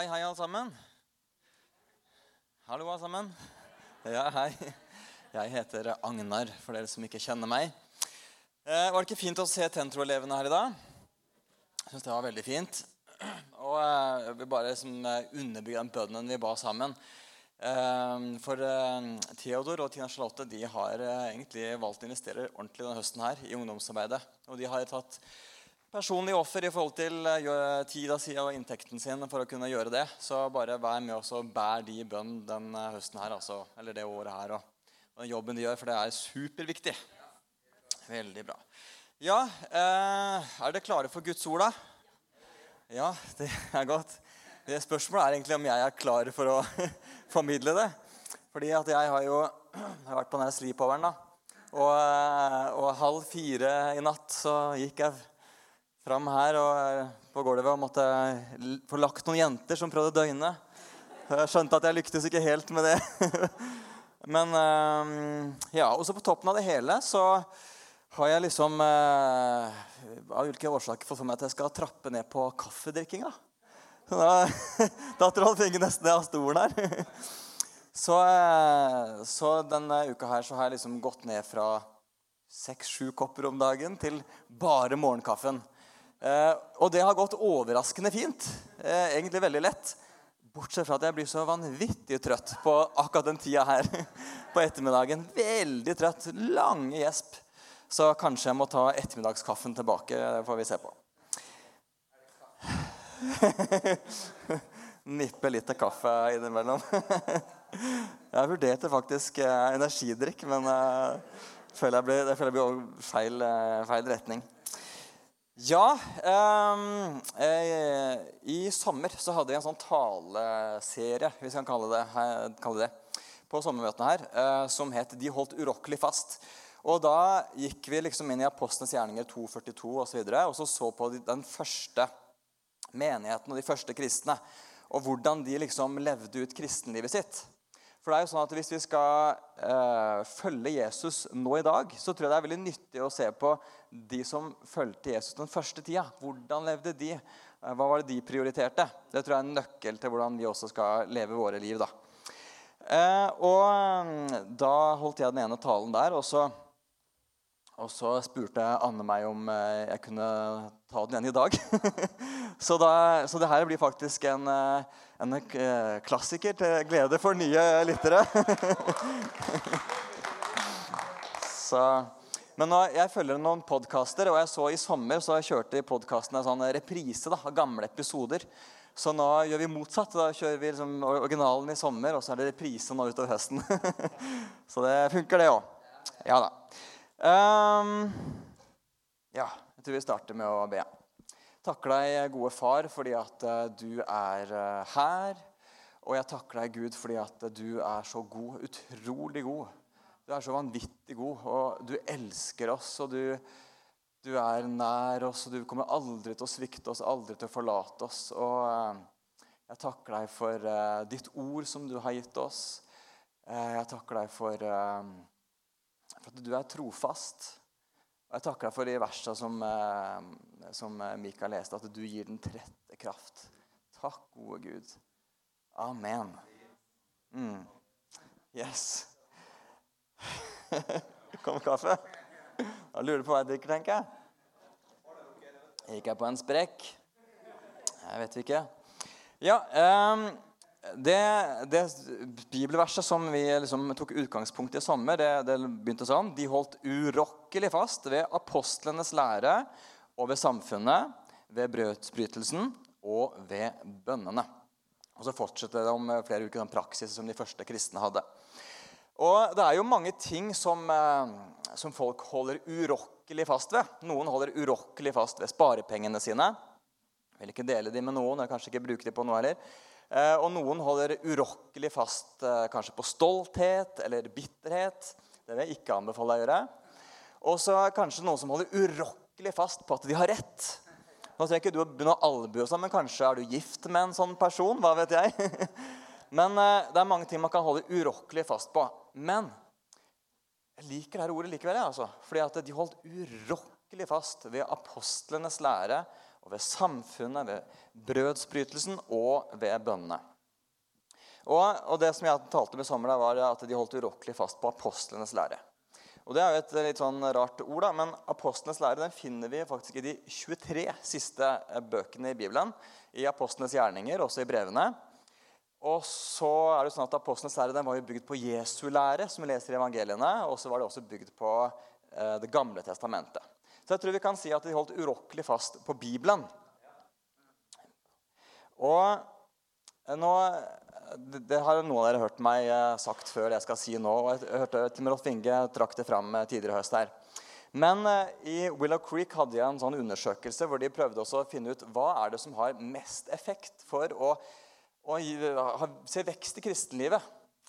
Hei, hei, alle sammen. Hallo, alle sammen. Ja, hei. Jeg heter Agnar, for dere som ikke kjenner meg. Eh, var det ikke fint å se Tentro-elevene her i dag? Jeg syns det var veldig fint. Og eh, jeg vil bare liksom, underbygge den bønnen vi ba sammen. Eh, for eh, Theodor og Tina Charlotte de har eh, egentlig valgt å investere ordentlig denne høsten her i ungdomsarbeidet. Og de har tatt personlig offer i forhold til eh, tida si og inntekten sin for å kunne gjøre det. Så bare vær med oss og bær de i bønn den eh, høsten her, altså, eller det året her. Og, og den jobben de gjør, for det er superviktig. Veldig bra. Ja, eh, er dere klare for Guds ord, da? Ja, det er godt. Det Spørsmålet er egentlig om jeg er klar for å formidle det. Fordi at jeg har jo jeg har vært på denne sleepoveren, da. Og, og halv fire i natt så gikk jeg fram her og eh, på gulvet og måtte få lagt noen jenter som prøvde å døgne. Jeg skjønte at jeg lyktes ikke helt med det. Men ja, ja, også på toppen av det hele så har jeg liksom eh, av ulike årsaker fått for meg at jeg skal trappe ned på kaffedrikkinga. Da, da, da Trond Finge nesten av stolen her. Så, eh, så denne uka her så har jeg liksom gått ned fra seks-sju kopper om dagen til bare morgenkaffen. Eh, og det har gått overraskende fint. Eh, egentlig veldig lett. Bortsett fra at jeg blir så vanvittig trøtt på akkurat den tida her på ettermiddagen. Veldig trøtt. Lange gjesp. Så kanskje jeg må ta ettermiddagskaffen tilbake. Det får vi se på. Nippe litt til kaffe innimellom. Jeg vurderte faktisk eh, energidrikk, men jeg føler jeg blir, jeg feil, feil retning. Ja ehm, eh, I sommer så hadde vi en sånn taleserie, hvis vi kan kalle det, kalle det på sommermøtene her, eh, som het 'De holdt urokkelig fast'. Og da gikk vi liksom inn i Apostlenes gjerninger 242 osv. Og, så videre, og så så på de- den første menigheten og de første kristne. Og hvordan de liksom levde ut kristenlivet sitt. For det er jo sånn at Hvis vi skal eh, følge Jesus nå i dag, så tror jeg det er veldig nyttig å se på de som fulgte Jesus den første tida. Hvordan levde de? Eh, Hva var det de prioriterte? Det tror jeg er en nøkkel til hvordan vi også skal leve våre liv. da. Eh, og mm, da holdt jeg den ene talen der, og så, og så spurte Anne meg om eh, jeg kunne ta den igjen i dag. så, da, så det her blir faktisk en, eh, en eh, klassiker til glede for nye lyttere. så, men nå, jeg følger noen podkaster, og jeg så i sommer så kjørte podkastene sånn reprise da, av gamle episoder. Så nå gjør vi motsatt. Da kjører vi liksom originalen i sommer, og så er det reprise nå utover høsten. så det funker, det òg. Ja da. Um, ja, jeg tror vi starter med å be. Takker deg, gode far, fordi at eh, du er eh, her. Og jeg takker deg, Gud, fordi at du er så god. Utrolig god. Du er så vanvittig god, og du elsker oss, og du, du er nær oss, og du kommer aldri til å svikte oss, aldri til å forlate oss. Og eh, jeg takker deg for ditt ord som du har gitt oss. Jeg takker deg for, for at du er trofast. Og jeg takker deg for de versene som, eh, som eh, Mikael leste, at du gir den trette kraft. Takk, gode Gud. Amen. Mm. Yes. Kom kaffe? Da lurer du på hva jeg drikker, tenker jeg. Gikk jeg på en sprekk? Jeg vet ikke. Ja, ehm, det, det bibelverset som vi liksom tok utgangspunkt i i sommer, det, det begynte sånn De holdt urokkelig fast ved apostlenes lære og ved samfunnet, ved brødsbrytelsen og ved bønnene. Og så fortsetter det om flere uker den praksis som de første kristne hadde. Og det er jo mange ting som, eh, som folk holder urokkelig fast ved. Noen holder urokkelig fast ved sparepengene sine. Vil ikke dele de med noen, eller kanskje ikke bruke de på noe heller. Eh, og noen holder urokkelig fast eh, kanskje på stolthet eller bitterhet. Det vil jeg ikke anbefale å gjøre. Og så kanskje noen som holder urokkelig fast på at de har rett. Nå trenger ikke du å begynne å albue sånn, men kanskje er du gift med en sånn person. hva vet jeg. Men eh, det er mange ting man kan holde urokkelig fast på. Men jeg liker dette ordet likevel. Altså, fordi at de holdt urokkelig fast ved apostlenes lære og ved samfunnet, ved brødsbrytelsen og ved bønnene. Og, og, det som jeg talte i sommer, var at de holdt urokkelig fast på apostlenes lære. Og Det er jo et litt sånn rart ord, da, men apostlenes lære den finner vi faktisk i de 23 siste bøkene i Bibelen. I apostlenes gjerninger, også i brevene. Og så er det sånn at Apostlenes lære den var jo bygd på Jesu lære, som vi leser i evangeliene. Og så var det også bygd på eh, Det gamle testamentet. Så jeg tror vi kan si at de holdt urokkelig fast på Bibelen. Og eh, nå det, har noen av dere hørt meg eh, sagt før det jeg skal si nå. og Jeg hørte til Rolf Inge trakk det fram eh, tidligere i høst her. Men i Willow Creek hadde jeg en sånn undersøkelse hvor de prøvde også å finne ut hva er det som har mest effekt for å og se vekst i kristenlivet.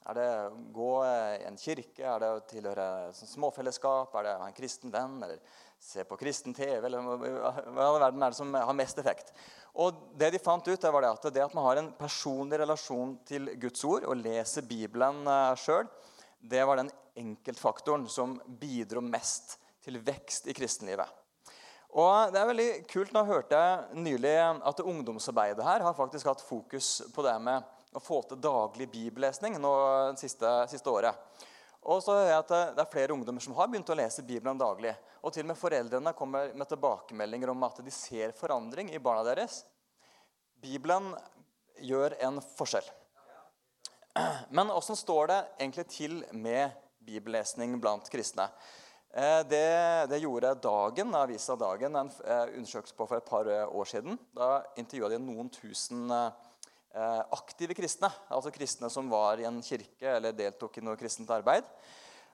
Er det å gå i en kirke? Er det å tilhøre småfellesskap? Er det å ha en kristen venn? Eller se på kristen TV? Eller hva i verden er det som har mest effekt? Og det de fant ut, det var at det at man har en personlig relasjon til Guds ord og leser Bibelen uh, sjøl, det var den enkeltfaktoren som bidro mest til vekst i kristenlivet. Og det er veldig kult. Nå hørte jeg nylig at ungdomsarbeidet her har faktisk hatt fokus på det med å få til daglig bibellesning nå det siste, siste, året. Og så hører jeg at Det er flere ungdommer som har begynt å lese Bibelen daglig. Og til og med foreldrene kommer med tilbakemeldinger om at de ser forandring i barna deres. Bibelen gjør en forskjell. Men åssen står det egentlig til med bibellesning blant kristne? Eh, det, det, gjorde Dagen, avisa Dagen en eh, undersøkelse på for et par eh, år siden. Da intervjua de noen tusen aktive kristne. Altså kristne som var i en kirke eller deltok i noe kristent arbeid.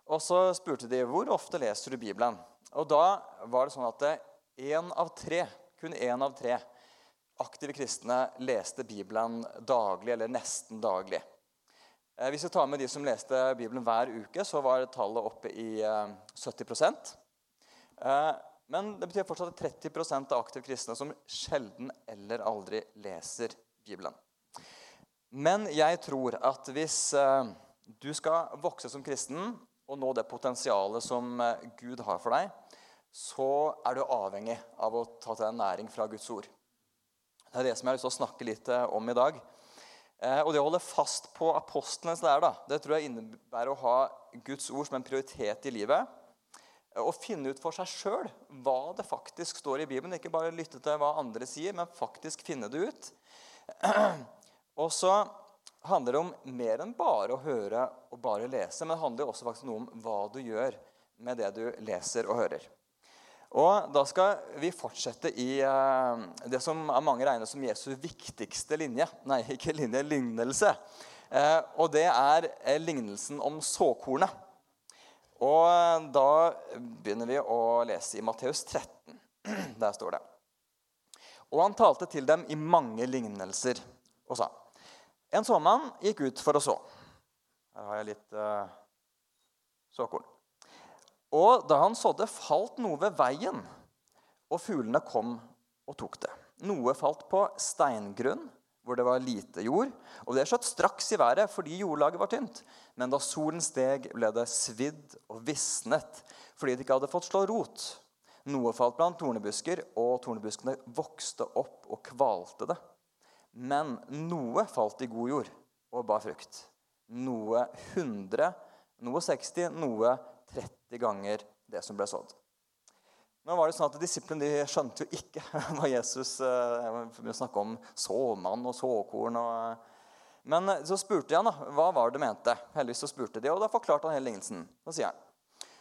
Og så spurte de hvor ofte leser du Bibelen. Og da var det sånn at én av tre, kun én av tre aktive kristne leste Bibelen daglig eller nesten daglig. Eh, hvis vi tar med de som leste Bibelen hver uke, så var tallet oppe i 70 eh, eh, Men det betyr fortsatt 30% av aktive kristne som sjelden eller aldri leser Bibelen. Men jeg tror at hvis du skal vokse som kristen og nå det potensialet som Gud har for deg, så er du avhengig av å ta til deg næring fra Guds ord. Det er det som jeg har lyst til å snakke litt om i dag. Eh, og det å holde fast på apostlenes lære det tror jeg innebærer å ha Guds ord som en prioritet i livet. Eh, og finne ut for seg sjøl hva det faktisk står i Bibelen. Ikke bare lytte til hva andre sier, men faktisk finne det ut. Og så handler det om mer enn bare å høre og bare lese. Men det handler også faktisk noe om hva du gjør med det du leser og hører. Og Da skal vi fortsette i uh, det som av mange regnes som Jesu viktigste linje. Nei, ikke linje, lignelse. Uh, og det er uh, lignelsen om såkornet. Og da begynner vi å lese i Matteus 13. Der står det. Og han talte til dem i mange lignelser og sa En såmann gikk ut for å så. Her har jeg litt såkorn. Og da han sådde, falt noe ved veien, og fuglene kom og tok det. Noe falt på steingrunn, hvor det var lite jord, og det skjøt straks i været fordi jordlaget var tynt. Men da solen steg, ble det svidd og visnet fordi det ikke hadde fått slå rot. Noe falt blant tornebusker, og tornebuskene vokste opp og kvalte det. Men noe falt i god jord og bar frukt. Noe 100, noe 60, noe 30 ganger det som ble sådd. Nå var det sånn at Disiplene skjønte jo ikke hva Jesus eh, snakke om såmann og såkorn. Og, eh, men eh, så spurte jeg han da, hva var det mente. Heldigvis så spurte de, og da forklarte han hele lignelsen. Da sier han,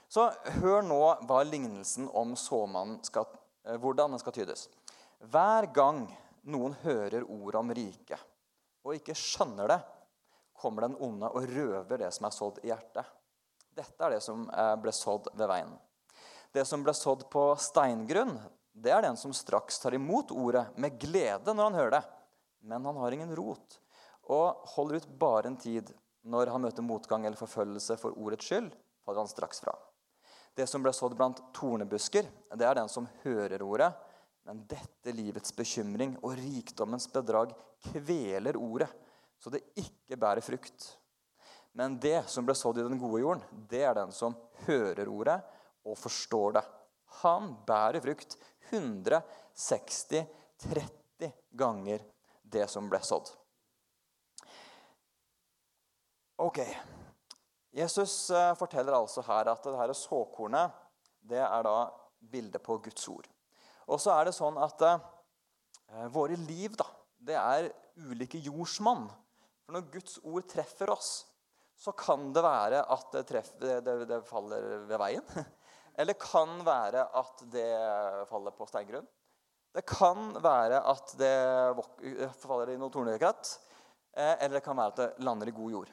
Så hør nå hva lignelsen om såmannen skal, hvordan den skal tydes. Hver gang noen hører ordet om riket og ikke skjønner det, kommer den onde og røver det som er sådd i hjertet. Dette er det som eh, ble sådd ved veien. Det som ble sådd på steingrunn, det er den som straks tar imot ordet med glede når han hører det. Men han har ingen rot og holder ut bare en tid. Når han møter motgang eller forfølgelse for ordets skyld, faller han straks fra. Det som ble sådd blant tornebusker, det er den som hører ordet. Men dette livets bekymring og rikdommens bedrag kveler ordet, så det ikke bærer frukt. Men det som ble sådd i den gode jorden, det er den som hører ordet og forstår det. Han bærer frukt 160, 30 ganger det som ble sådd. Ok. Jesus eh, forteller altså her at det her såkornet det er da bildet på Guds ord. Og så er det sånn at eh, våre liv da, det er ulike jordsmonn. For når Guds ord treffer oss, så kan det være at det, treffer, det, det faller ved veien. Eller kan være at det faller på steingrunn. Det kan være at det faller i noe tornekratt. Eh, eller det kan være at det lander i god jord.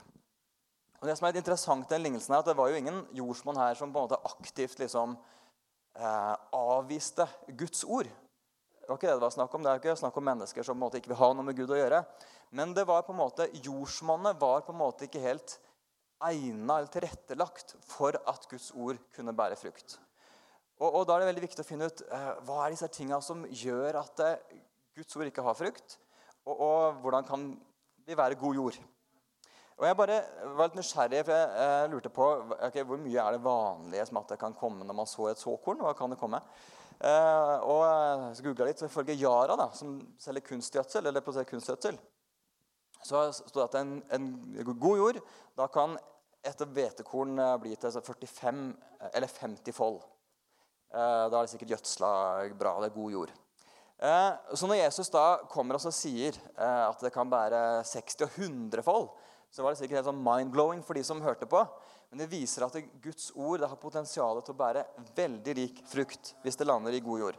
Og det som er interessant den lignelsen er at Det var jo ingen jordsmonn her som på en måte aktivt liksom, eh, avviste Guds ord. Det var ikke det det var snakk om. Det er ikke snakk om mennesker som ikke vil ha noe med Gud å gjøre. Men det var på en måte, jordsmonnet var på en måte ikke helt egna eller tilrettelagt for at Guds ord kunne bære frukt. Og, og Da er det veldig viktig å finne ut eh, hva er disse tinga som gjør at eh, Guds ord ikke har frukt. Og, og, hvordan kan vi være god jord. Og Jeg bare var litt nysgjerrig, for jeg, lurte på okay, hvor mye er det vanlige som at det kan komme når man så et såkorn. Hva kan det komme? Eh, og jeg googla litt. Ifølge Yara, da, som selger kunstgjødsel, eller produserer kunstgjødsel, så sto det at en, en god jord da kan et hvetekorn eh, bli til 45 eh, eller 50 fold. Eh, da er det sikkert gjødsla bra. Det er god jord. Så når Jesus da kommer og sier at det kan bære 60 og 100 fold, så var det sikkert helt sånn mind-blowing for de som hørte på. Men det viser at Guds ord har potensial til å bære veldig rik frukt hvis det lander i god jord.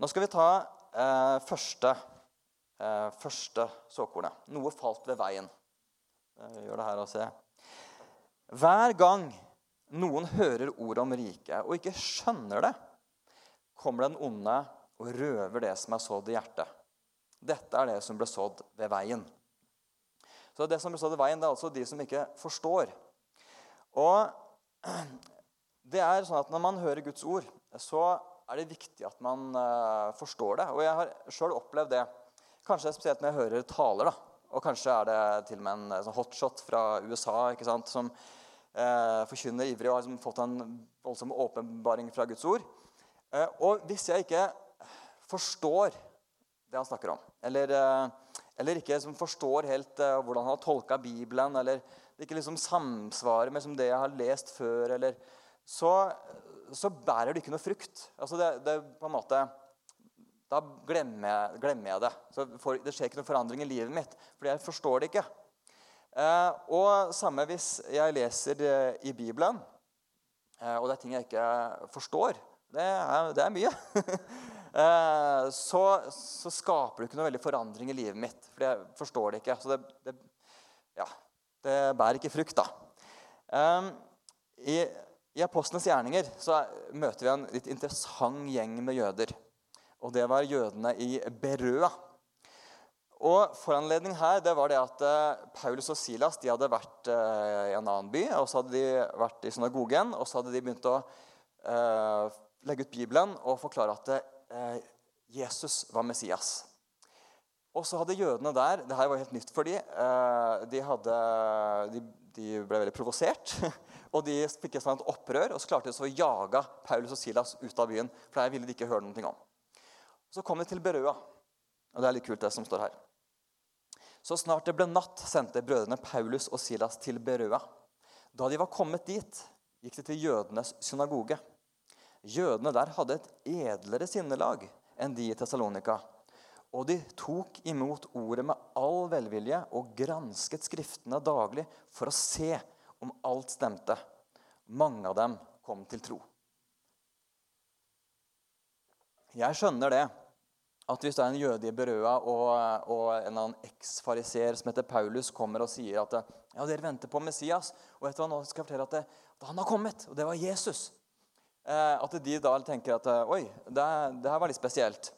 Nå skal vi ta eh, første, eh, første såkornet. Noe falt ved veien. Jeg gjør det her og se. Hver gang noen hører ordet om riket og ikke skjønner det, kommer den onde og røver det som er sådd i hjertet. Dette er det som ble sådd ved veien. Så det som består sådd veien, det er altså de som ikke forstår. Og det er sånn at Når man hører Guds ord, så er det viktig at man uh, forstår det. Og jeg har sjøl opplevd det. Kanskje spesielt når jeg hører taler. da. Og kanskje er det til og med en sånn hotshot fra USA ikke sant, som eh, forkynner ivrig og har liksom fått en voldsom åpenbaring fra Guds ord. Eh, og hvis jeg ikke forstår det han snakker om, eller, eh, eller ikke liksom, forstår helt uh, hvordan han har tolka Bibelen, eller det ikke liksom samsvarer med det jeg har lest før, eller, så, så bærer det ikke noe frukt. Altså det, det på en måte da glemmer jeg, glemmer jeg det. For, det skjer ikke noen forandring i livet mitt, fordi jeg forstår det ikke. Uh, og samme hvis jeg leser det i Bibelen, eh, og det er ting jeg ikke forstår. Det er, det er mye. eh, så, så, skaper du ikke noe veldig forandring i livet mitt, For jeg forstår det ikke. Så det, det, ja, det bærer ikke frukt, da. I, I Apostlenes gjerninger så møter vi en litt interessant gjeng med jøder og det var jødene i Berøa. Og Foranledningen her det var det at eh, Paulus og Silas de hadde vært eh, i en annen by. og Så hadde de vært i synagogen og så hadde de begynt å eh, legge ut Bibelen og forklare at Jesus var Messias. Og så hadde jødene der det her var helt nytt for dem, eh, de, de, de, ble veldig provosert. Og de fikk et sånt opprør, og så klarte de å jage Paulus og Silas ut av byen. For det ville de ikke høre noe om. Så kom de til Berøa. Og det er litt kult, det som står her. Så snart det ble natt, sendte brødrene Paulus og Silas til Berøa. Da de var kommet dit, gikk de til jødenes synagoge. Jødene der hadde et edlere sinnelag enn de i Tessalonika. Og de tok imot ordet med all velvilje og gransket Skriftene daglig for å se om alt stemte. Mange av dem kom til tro. Jeg skjønner det. At hvis det er en jøde i Berøa og, og en annen eksfariseer som heter Paulus, kommer og sier at ja, dere venter på Messias, og etter hva nå skal jeg fortelle at, det, at han har kommet, og det var Jesus eh, At de da tenker at oi, det, det, her var litt spesielt.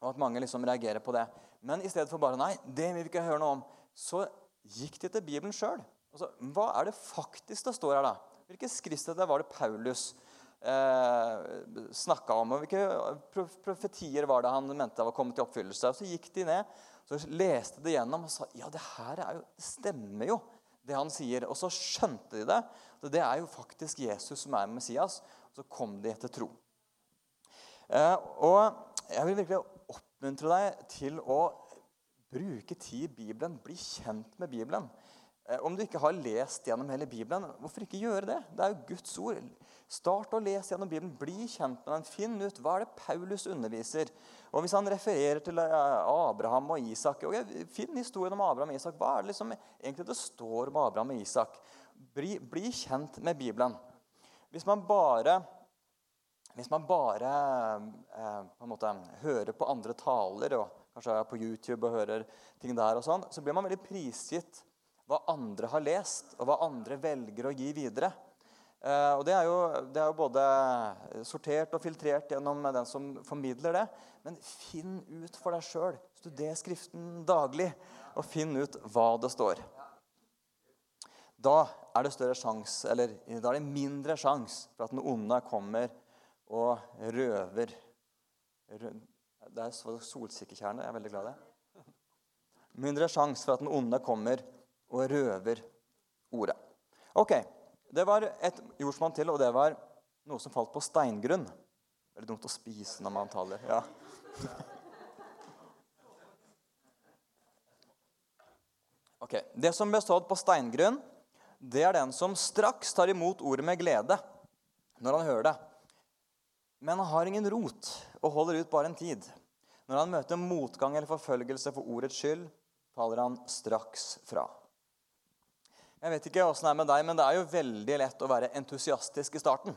Og at mange liksom reagerer på det. Men i stedet for bare nei, det vil vi ikke høre noe om, så gikk de til Bibelen sjøl. Altså, hva er det faktisk det står her, da? Hvilke skriftsteder var det Paulus eh, snakka om. og Hvilke profetier var det han mente var kommet til oppfyllelse? Og Så gikk de ned, så leste de gjennom og sa ja, det her jo, det stemmer jo, det han sier. Og så skjønte de det. Det er jo faktisk Jesus som er Messias. Så kom de etter tro. Eh, og jeg vil virkelig oppmuntre deg til å bruke tid i Bibelen. Bli kjent med Bibelen. Eh, om du ikke har lest gjennom hele Bibelen, hvorfor ikke gjøre det? Det er jo Guds ord. Start å lese gjennom Bibelen. Bli kjent med den. Finn ut hva er det Paulus underviser. Og Hvis han refererer til eh, Abraham og Isak okay, Finn historien om Abraham og Isak. Hva er det liksom egentlig det står om Abraham og Isak? Bli, bli kjent med Bibelen. Hvis man bare hvis man bare eh, på måte hører på andre taler, og kanskje er på YouTube og hører ting der, og sånn, så blir man veldig prisgitt hva andre har lest, og hva andre velger å gi videre. Eh, og det er, jo, det er, jo, både sortert og filtrert gjennom den som formidler det. Men finn ut for deg sjøl. Studer Skriften daglig, og finn ut hva det står. Da er det større sjans, eller da er det mindre sjanse for at den onde kommer og røver Det er solsikkekjerne. Jeg er veldig glad i det. Mindre sjanse for at den onde kommer og røver ordet. Ok, Det var et jordsmonn til, og det var noe som falt på steingrunn. Veldig dumt å spise når man taler. ja. Ok, Det som ble sådd på steingrunn, det er den som straks tar imot ordet med glede når han hører det. Men han har ingen rot og holder ut bare en tid. Når han møter motgang eller forfølgelse for ordets skyld, faller han straks fra. Jeg vet ikke åssen det er med deg, men det er jo veldig lett å være entusiastisk i starten.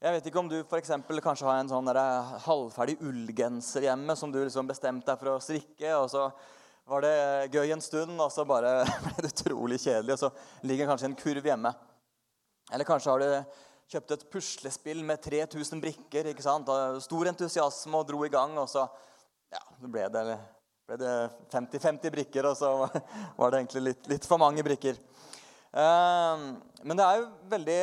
Jeg vet ikke om du for eksempel, kanskje har en sånn halvferdig ullgenser hjemme som du liksom bestemte deg for å strikke, og så var det gøy en stund, og så bare ble det utrolig kjedelig, og så ligger kanskje en kurv hjemme. Eller kanskje har du kjøpt et puslespill med 3000 brikker. ikke sant? Og Stor entusiasme og dro i gang. Og så ja, ble det, det 50-50 brikker, og så var det egentlig litt, litt for mange brikker. Ehm, men det er jo veldig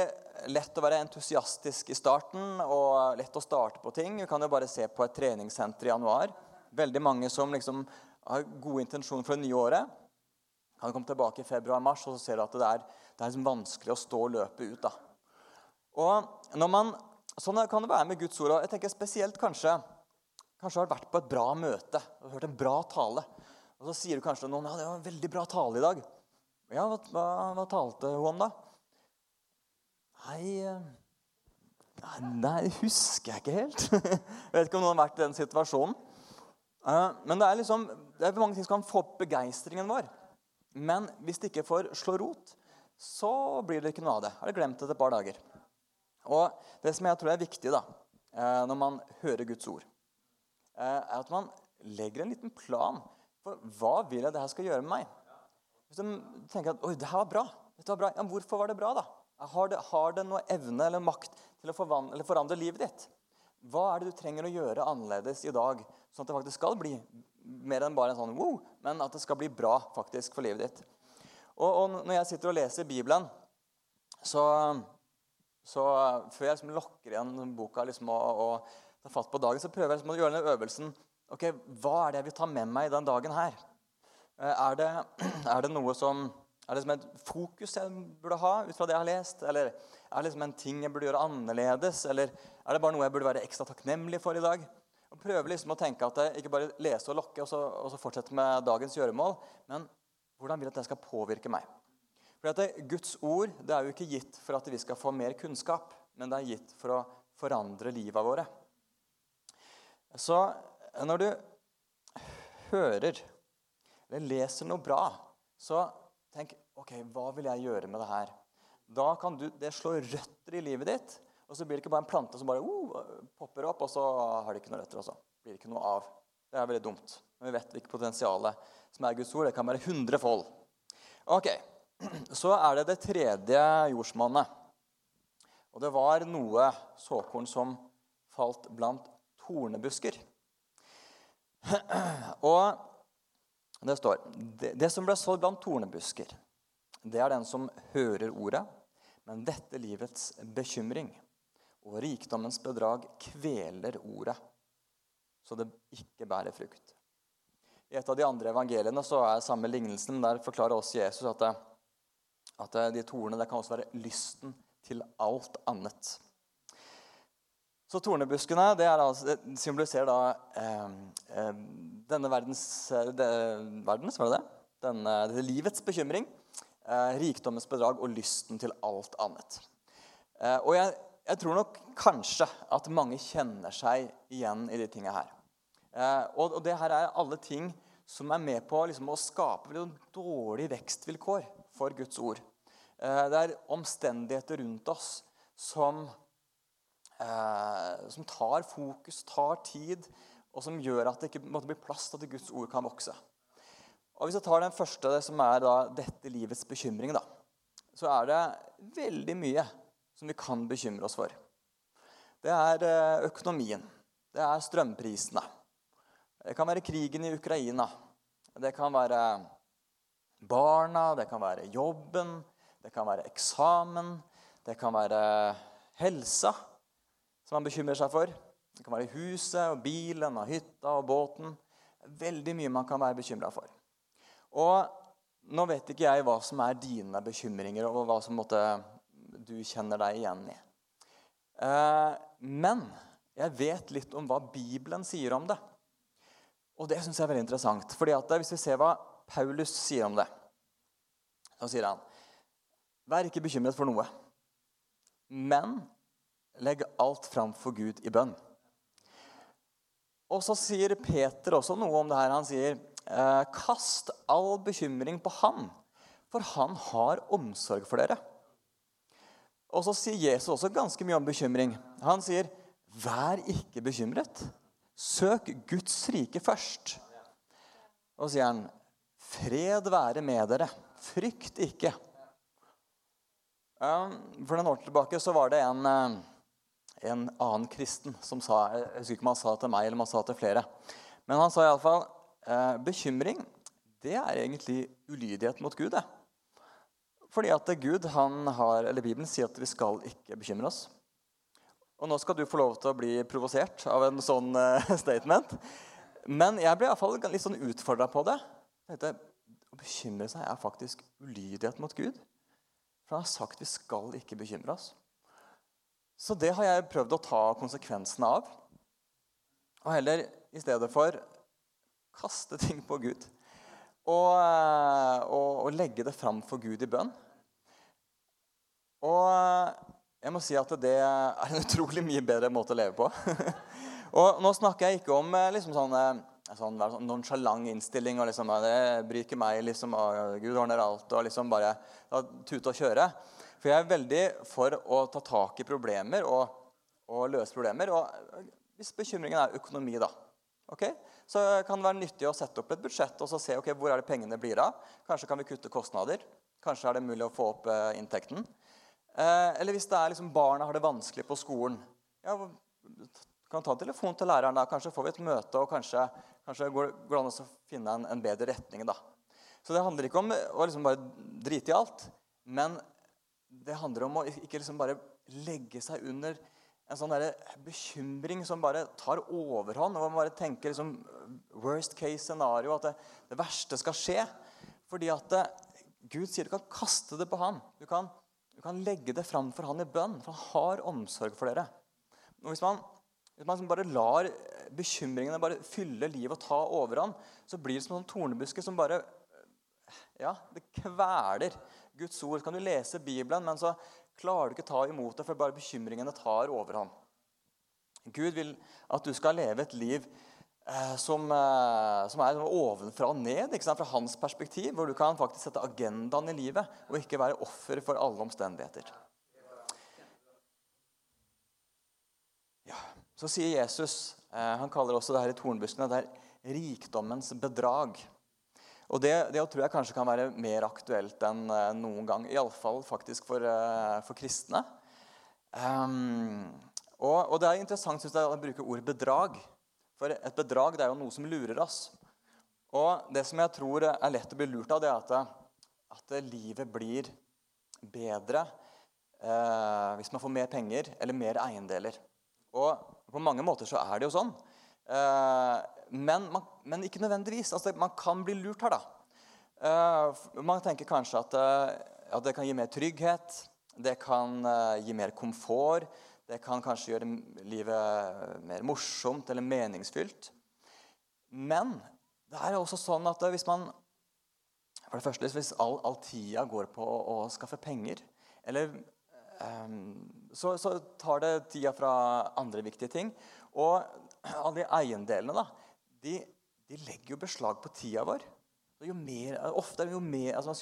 lett å være entusiastisk i starten og lett å starte på ting. Vi kan jo bare se på et treningssenter i januar. Veldig mange som liksom har gode intensjoner for det nye året. Han kom tilbake i februar-mars og så ser du at det er, det er liksom vanskelig å stå og løpe ut. da. Og når man, Sånn kan det være med Guds ord. og jeg tenker Spesielt kanskje kanskje har vært på et bra møte og hørt en bra tale. Og Så sier du kanskje til noen ja, det var en veldig bra tale i dag. Ja, hva, hva, hva talte hun om, da? Nei, eh, nei, husker jeg ikke helt. jeg vet ikke om noen har vært i den situasjonen. Eh, men det er liksom, det er mange ting som kan få opp begeistringen vår. Men hvis det ikke får slå rot, så blir det ikke noe av det. Har jeg glemt det et par dager. Og Det som jeg tror er viktig da, eh, når man hører Guds ord, eh, er at man legger en liten plan for hva vil jeg det her skal gjøre med meg. Hvis du tenker at oi, det her var bra, dette var bra. Ja, hvorfor var det bra? da? Har det, har det noe evne eller makt til å forvandle, forandre livet ditt? Hva er det du trenger å gjøre annerledes i dag, sånn at det faktisk skal bli mer enn bare en sånn wow, men at det skal bli bra faktisk for livet ditt? Og, og Når jeg sitter og leser Bibelen, så så før jeg liksom lokker igjen boka liksom, og, og, tar fatt på dagen, så prøver jeg liksom å gjøre den øvelsen. ok, Hva er det jeg vil ta med meg den dagen her? Uh, er, det, er, det, noe som er det som et fokus jeg burde ha ut fra det jeg har lest? Eller er det liksom en ting jeg burde gjøre annerledes? Eller er det bare noe jeg burde være ekstra takknemlig for i dag? Og prøve liksom å tenke at jeg ikke bare lese og lokke og så, og så fortsette med dagens gjøremål, men hvordan vil jeg at det skal påvirke meg? For at Guds ord det er jo ikke gitt for at vi skal få mer kunnskap, men det er gitt for å forandre livet våre. Så når du hører eller leser noe bra, så tenk ok, hva vil jeg gjøre med det her? Da kan du, det slå røtter i livet ditt. Og så blir det ikke bare en plante som bare uh, popper opp, og så har det ikke noe røtter. Også. blir det ikke noe av. Det er veldig dumt. Men vi vet hvilket potensial som er Guds ord. Det kan være hundrefold. Ok, så er det det tredje jordsmonnet. Og det var noe såkorn som falt blant tornebusker. Og det står det, det som ble sådd blant tornebusker, det er den som hører ordet, men dette livets bekymring og rikdommens bedrag kveler ordet, så det ikke bærer frukt. I et av de andre evangeliene så er samme lignelsen. Der forklarer også Jesus at det, at de tornene det kan også være lysten til alt annet. Så tornebuskene det, altså, det symboliserer da eh, eh, denne verdens, det, verdens var det det? Denne, det livets bekymring, eh, rikdommens bedrag og lysten til alt annet. Eh, og jeg, jeg, tror nok kanskje at mange kjenner seg igjen i de tingene her. Eh, og, og, det her er alle ting som er med på liksom, å skape dårlige vekstvilkår for Guds ord. Eh, det er omstendigheter rundt oss som eh, som tar fokus, tar tid, og som gjør at det ikke måtte bli plass til at Guds ord kan vokse. Og Hvis jeg tar den første, som er da, dette livets bekymring, da, så er det veldig mye som vi kan bekymre oss for. Det er eh, økonomien. Det er strømprisene. Det kan være krigen i Ukraina. Det kan være barna, det kan være jobben, det kan være eksamen, det kan være helsa som man bekymrer seg for. Det kan være huset og bilen og hytta og båten. Veldig mye man kan være bekymra for. Og nå vet ikke jeg hva som er dine bekymringer, og hva som måtte, du kjenner deg igjen i. Eh, men jeg vet litt om hva Bibelen sier om det. Og det syns jeg er veldig interessant. Fordi at Hvis vi ser hva Paulus sier om det, så sier han Vær ikke bekymret for noe, men Legg alt fram for Gud i bønn. Og så sier Peter også noe om det her. Han sier, eh, 'Kast all bekymring på Han, for Han har omsorg for dere.' Og så sier Jesus også ganske mye om bekymring. Han sier, 'Vær ikke bekymret. Søk Guds rike først.' Og sier han, 'Fred være med dere. Frykt ikke.' For noen år tilbake så var det en eh, en annen kristen som sa Jeg husker ikke om han sa til meg eller om han sa til flere. Men han sa iallfall eh, bekymring det er egentlig ulydighet mot Gud. det. Fordi at Gud, han har, eller Bibelen sier at vi skal ikke bekymre oss. Og nå skal du få lov til å bli provosert av en sånn eh, statement. Men jeg ble iallfall litt sånn utfordra på det. Tenkte, Å bekymre seg er faktisk ulydighet mot Gud. For han har sagt vi skal ikke bekymre oss. Så det har jeg prøvd å ta konsekvensene av. Og heller i stedet for kaste ting på Gud. Og, eh, og, og legge det fram for Gud i bønn. Og jeg må si at det er en utrolig mye bedre måte å leve på. og nå snakker jeg ikke om eh, liksom sånn, sånn, sånn nonsjalant innstilling og liksom, det bryr ikke meg, liksom, Gud ordner alt, og liksom bare tute og kjøre. For jeg er veldig for å ta tak i problemer og, og løse problemer. Og hvis bekymringen er økonomi, da, okay? så kan det være nyttig å sette opp et budsjett og se okay, hvor er det pengene blir av. Kanskje kan vi kutte kostnader. Kanskje er det mulig å få opp eh, inntekten. Eh, eller hvis det er liksom barna har det vanskelig på skolen. Ja, kan ta en telefon til læreren. da, Kanskje får vi et møte, og kanskje, kanskje går det an å finne en, en, bedre retning. da. Så det handler ikke om å liksom bare drite i alt, men det handler om å ikke liksom bare legge seg under en sånn der bekymring som bare tar overhånd. og Man bare tenker liksom worst case scenario, at det, det verste skal skje. Fordi at det, Gud sier du kan kaste det på ham. Du kan, du kan legge det fram for ham i bønn, for han har omsorg for dere. Og hvis man, hvis man liksom bare lar bekymringene bare fylle livet og ta overhånd, så blir det som en tornebuske som bare ja, det kveler Guds ord. Så kan du lese Bibelen, men så klarer du ikke ta imot det, for bare bekymringene tar over ham. Gud vil at du skal leve et liv eh, som, eh, som, er ovenfra og ned, fra hans perspektiv, hvor du kan faktisk sette agendaen i livet og ikke være offer for alle omstendigheter. Ja, Så sier Jesus, eh, han kaller også det her i tornbuskene, det er rikdommens bedrag. Og det, det, tror jeg kanskje kan være mer aktuelt enn uh, noen gang. Iallfall faktisk for, uh, for kristne. Um, og, og, det er interessant synes jeg, å bruke ordet bedrag. For et bedrag det er jo noe som lurer oss. Og det som jeg tror er lett å bli lurt av, det er at, at livet blir bedre eh, hvis man får mer penger eller mer eiendeler. Og på mange måter så er det jo sånn. Eh, men, man, men, ikke nødvendigvis. Altså, man kan bli lurt her, da. Uh, man tenker kanskje at, uh, at, det kan gi mer trygghet, det kan gi mer komfort, Det kan kanskje gjøre livet mer morsomt eller meningsfylt. Men det er også sånn at hvis man for det første, Hvis all, all tida går på å, å skaffe penger, eller um, så, så, tar det tida fra andre viktige ting. Og alle de eiendelene da, de, de legger jo beslag på tida vår. Jo mer, ofte er jo mer, altså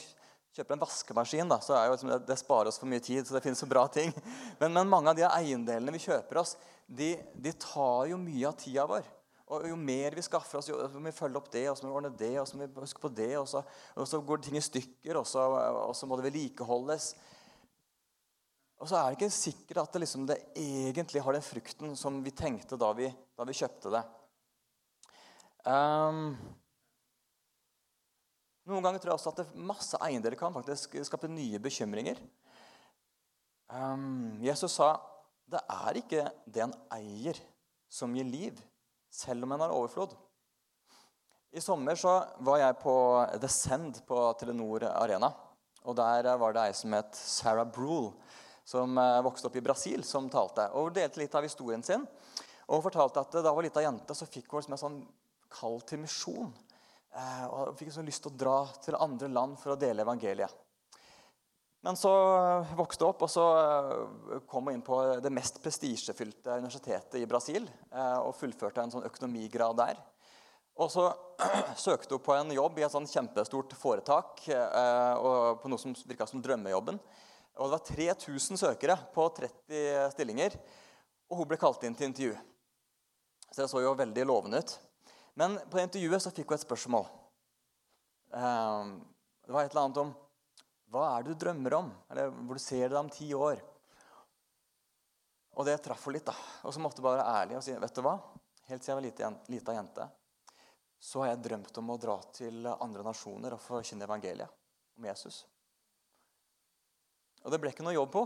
Man kjøper en vaskemaskin, da, så jo, liksom det, det, sparer oss for mye tid. så det finnes så bra ting. Men, men mange av de eiendelene vi kjøper oss, de, de tar jo mye av tida vår. Og Jo mer vi skaffer oss, jo må vi følge opp det, og så må vi ordne det, og så må vi huske på det, og så, og så går ting i stykker, og så, og så må det vedlikeholdes. Og så er det ikke sikkert at det, liksom, det, egentlig har den frukten som vi tenkte da vi, da vi kjøpte det. Um, noen ganger tror jeg også at det, masse eiendeler kan faktisk skape nye bekymringer. Um, Jesus sa det er ikke det en eier, som gir liv selv om en har overflod. I sommer så var jeg på The Send på Telenor Arena. Og Der var det ei som het Sarah Brule, som eh, vokste opp i Brasil, som talte. Og Hun delte litt av historien sin. Og fortalte at da hun var lita jente, så fikk hun liksom en sånn kall til misjon. Eh, og hun fikk sånn lyst til å dra til andre land for å dele evangeliet. Men så vokste hun opp, og så eh, kom hun inn på det mest prestisjefylte universitetet i Brasil eh, og fullførte en sånn økonomigrad der. Og så søkte hun på en jobb i et sånn kjempestort foretak eh, og på noe som virka som drømmejobben. Og Det var 3000 søkere på 30 stillinger, og hun ble kalt inn til intervju. Så det så jo veldig lovende ut. Men på intervjuet så fikk hun et spørsmål. Det var et eller annet om hva er det du drømmer om? Eller hvor du ser deg om ti år? Og det traff henne litt. da. Og så måtte hun bare være ærlig og si vet du hva? Helt siden jeg var lita jente, så har jeg drømt om å dra til andre nasjoner og forkynne evangeliet om Jesus. Og det ble ikke noe jobb på.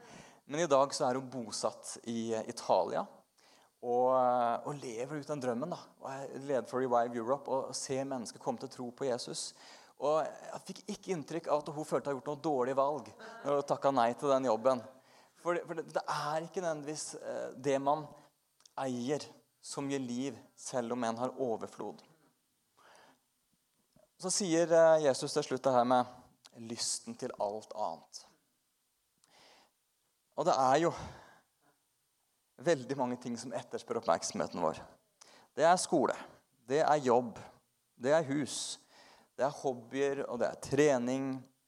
Men i dag så er hun bosatt i Italia og, og lever ut den drømmen. da. Og er leder for Revive Europe og ser mennesker komme til tro på Jesus. Og jeg fikk ikke inntrykk av at hun følte hun ha gjort noe dårlig valg når hun takka nei til den jobben. For, det, for det, det er ikke nødvendigvis eh, det man eier, som gir liv, selv om en har overflod. Så sier eh, Jesus til slutt det her med lysten til alt annet. Og det er jo veldig mange ting som etterspør oppmerksomheten vår. Det er skole, det er jobb, det er hus, det er hobbyer, og det er trening,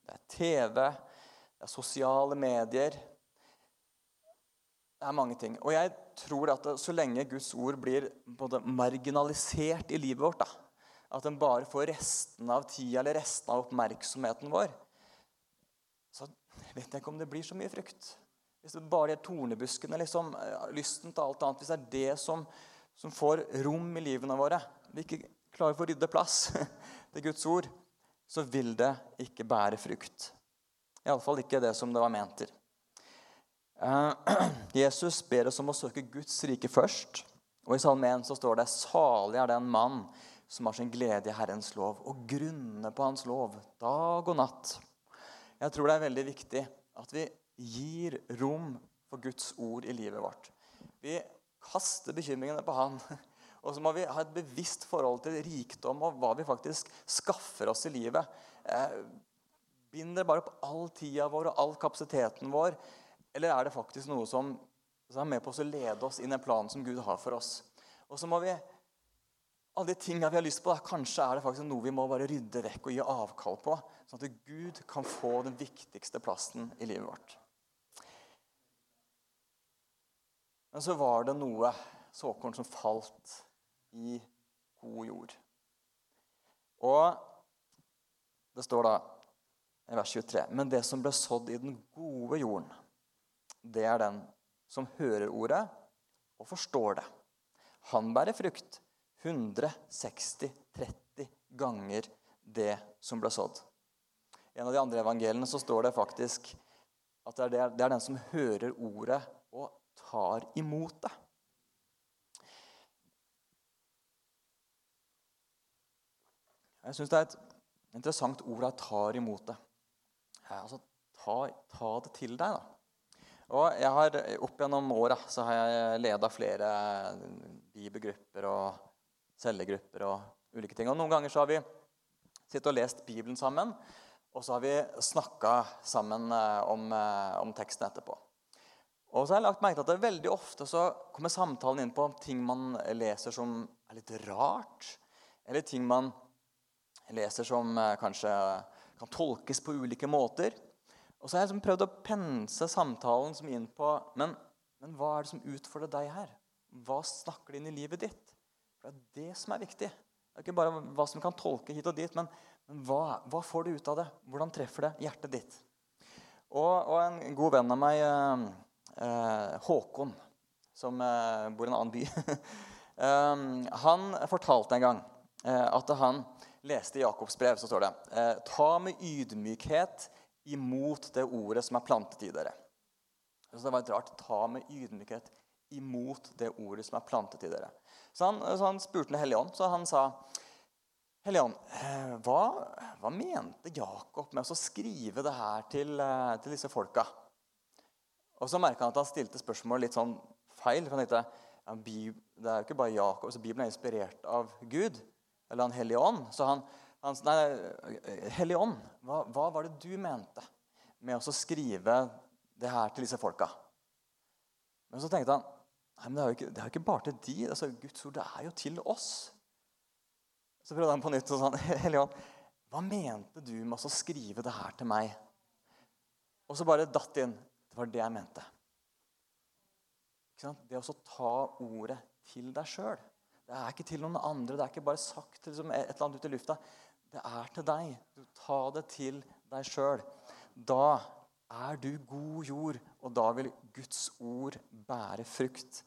det er TV, det er sosiale medier. Det er mange ting. Og jeg tror at så lenge Guds ord blir både marginalisert i livet vårt, da, at den bare får resten av tida eller resten av oppmerksomheten vår, så vet jeg ikke om det blir så mye frukt. Hvis det bare er tornebuskene, liksom, lysten til alt annet, hvis det er det som, som får rom i livene våre Vi ikke klarer å få rydde plass til Guds ord, så vil det ikke bære frukt. Iallfall ikke det som det var ment til. Eh, Jesus ber oss om å søke Guds rike først. Og I Salme 1 så står det salig er den mann som har sin glede i Herrens lov, og grunner på Hans lov dag og natt. Jeg tror det er veldig viktig at vi gir rom for Guds ord i livet vårt. Vi kaster bekymringene på Han og så må vi ha et bevisst forhold til rikdom og hva vi faktisk skaffer oss i livet. Eh, binder bare opp all tida vår og all kapasiteten vår? Eller er det faktisk noe som, som er med på å lede oss inn i en plan som Gud har for oss? Og så må vi alle de tingene vi har lyst på, da, kanskje er det faktisk noe vi må bare rydde vekk og gi avkall på, sånn at Gud kan få den viktigste plassen i livet vårt. Men så var det noe såkorn som falt i god jord. Og det står da i vers 23.: Men det som ble sådd i den gode jorden, det er den som hører ordet og forstår det. Han bærer frukt 160-30 ganger det som ble sådd. I en av de andre evangeliene så står det faktisk at det er, den som hører ordet tar imot det. Jeg syns det er et interessant ord jeg tar imot det. Altså, ta, ta, det til deg, da. Og jeg har, Opp gjennom åra har jeg leda flere bibelgrupper og cellegrupper og ulike ting. Og Noen ganger så har vi sittet og lest Bibelen sammen, og så har vi snakka sammen eh, om, eh, om, teksten etterpå. Og så har jeg lagt merke til at det veldig ofte så kommer samtalen inn på ting man leser som er litt rart, eller ting man leser som eh, kanskje kan tolkes på ulike måter. Og så har jeg liksom prøvd å pense samtalen som inn på men, men hva er det som utfordrer deg her? Hva snakker det inn i livet ditt? For Det er det som er viktig. Det er ikke bare hva som kan tolke hit og dit, men, men hva, hva, får du ut av det? Hvordan treffer det hjertet ditt? Og, og en god venn av meg, eh Håkon, som eh, bor i en annen by eh, Han fortalte en gang eh, at han leste Jakobs brev, så står det eh, Ta med ydmykhet imot det ordet som er plantet i dere. Så det var et rart ta med ydmykhet imot det ordet som er plantet i dere. Så han, så han spurte Den hellige ånd, så han sa Hellige eh, hva, hva, mente Jakob med å skrive det her til, eh, til disse folka? Og så merka han at han stilte spørsmål litt sånn feil. for han tenkte, ja, Det er jo ikke bare Jakob, så Bibelen er inspirert av Gud, eller Han hellige ånd. Så han, han Nei, Hellige ånd, hva, hva, var det du mente med å skrive det her til disse folka? Men så tenkte han nei, men det er jo ikke, det er jo ikke bare til de. Altså, Guds ord det er jo til oss. Så prøvde han på nytt og sa Hellige ånd, hva mente du med å skrive det her til meg? Og så bare datt inn. Det var det jeg mente. Det å ta ordet til deg sjøl. Det er ikke til noen andre. Det er ikke bare sagt liksom, et eller annet ut i lufta. Det er til deg. Du tar det til deg sjøl. Da er du god jord, og da vil Guds ord bære frukt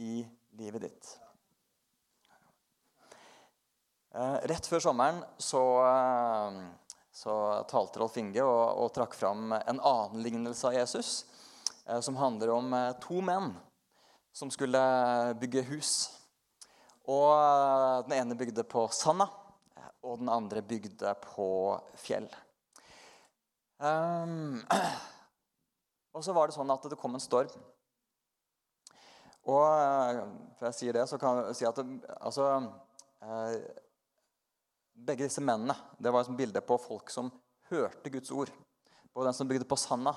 i livet ditt. Eh, rett før sommeren så, eh, så talte Rolf Inge og, og, trakk fram en annen lignelse av Jesus, eh, som handler om to menn som skulle bygge hus. Og eh, den ene bygde på sanda, og den andre bygde på fjell. Um, og så var det sånn at det kom en storm. Og før jeg sier det, så kan jeg si at det, altså, eh, Begge disse mennene det var et bilde på folk som hørte Guds ord. Både den som bygde på sanda,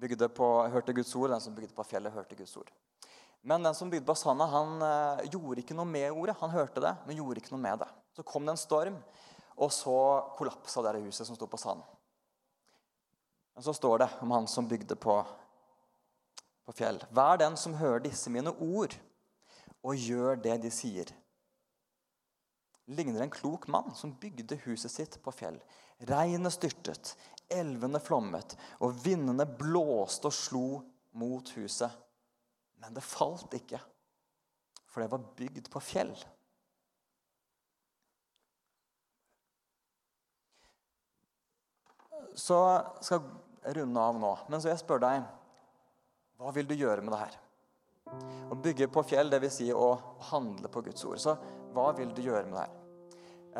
bygde på, hørte Guds ord, den som bygde på fjellet, hørte Guds ord. Men den som bygde på sanda, han uh, gjorde ikke noe med ordet. Han hørte det, men gjorde ikke noe med det. Så kom det en storm, og så kollapsa det huset som sto på sanden. Men så står det om han som bygde på, på fjell. Vær den som hører disse mine ord, og gjør det de sier. Ligner en klok mann som bygde huset sitt på fjell. Regnet styrtet, elvene flommet, og vindene blåste og slo mot huset men det falt ikke, for det var bygd på fjell. Så skal jeg runde av nå. Men så jeg spørre deg hva vil du gjøre med det her? Å bygge på fjell, dvs. Si å handle på Guds ord. Så hva vil du gjøre med det her?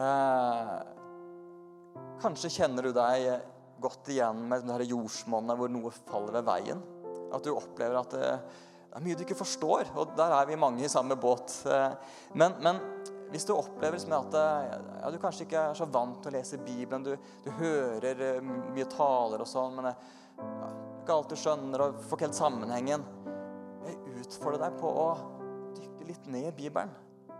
Eh, kanskje kjenner du deg godt igjen med det jordsmonnet hvor noe faller ved veien. At du opplever at det, det er mye du ikke forstår, og der er vi mange i samme båt. Eh, men, men hvis du opplever at eh, ja, du kanskje ikke er så vant til å lese Bibelen, du, du hører eh, mye taler og sånn, men ja, ikke alt du skjønner og får ikke helt sammenhengen Jeg utfordrer deg på å dykke litt ned i Bibelen.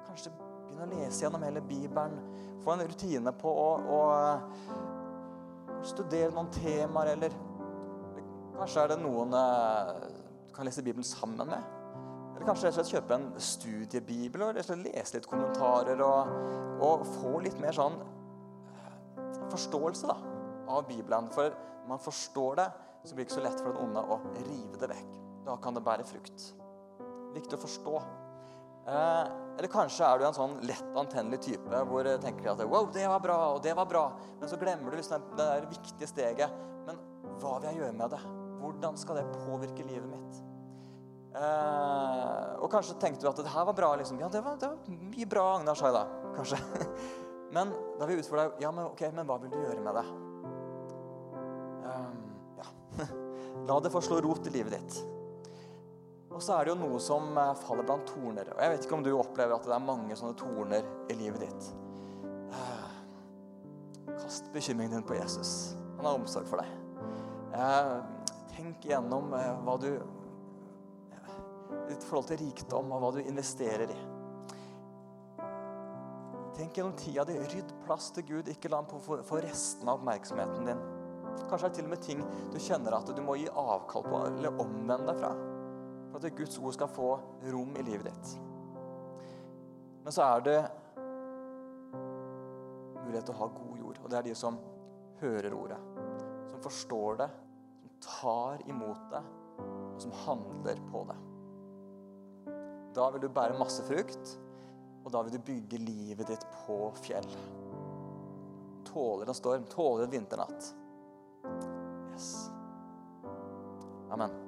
Kanskje begynne å lese gjennom hele Bibelen. Få en rutine på å, å studere noen temaer, eller kanskje er det noen du kan lese Bibelen sammen med. Eller kanskje rett og slett kjøpe en studiebibel og rett og slett lese litt kommentarer og, og få litt mer sånn eh, forståelse da, av Bibelen. For når man forstår det, så blir det ikke så lett for den onde å rive det vekk. Da kan det bære frukt. Viktig å forstå. Eh, eller kanskje er du en sånn lett antennelig type hvor du tenker at wow, det var bra, og det var bra. Men så glemmer du liksom det der viktige steget. Men hva vil jeg gjøre med det? Hvordan skal det påvirke livet mitt? Eh, og kanskje tenkte du at det her var bra. Liksom. Ja, det var, det var mye bra Agnar sa da. Kanskje. Men da vil jeg utfordre deg ja, men, ok, men hva vil du gjøre med det? Um, ja. La det få slå rot i livet ditt. Og så er det jo noe som eh, faller blant torner. Og jeg vet ikke om du opplever at det er mange sånne torner i livet ditt. Eh, kast bekymringen din på Jesus. Han har omsorg for deg. Eh, tenk igjennom hva du Ditt forhold til rikdom og hva du investerer i. Tenk gjennom tida di. Rydd plass til Gud. Ikke la ham få resten av oppmerksomheten din. Kanskje det er til og med ting du kjenner at du må gi avkall på eller omvende deg fra. For at Guds ord skal få rom i livet ditt. Men så er det mulighet til å ha god jord. Og det er de som hører ordet. Som forstår det, som tar imot det, og som handler på det. Da vil du bære masse frukt, og da vil du bygge livet ditt på fjell. Tåler en storm, tåler en vinternatt. Yes. Amen.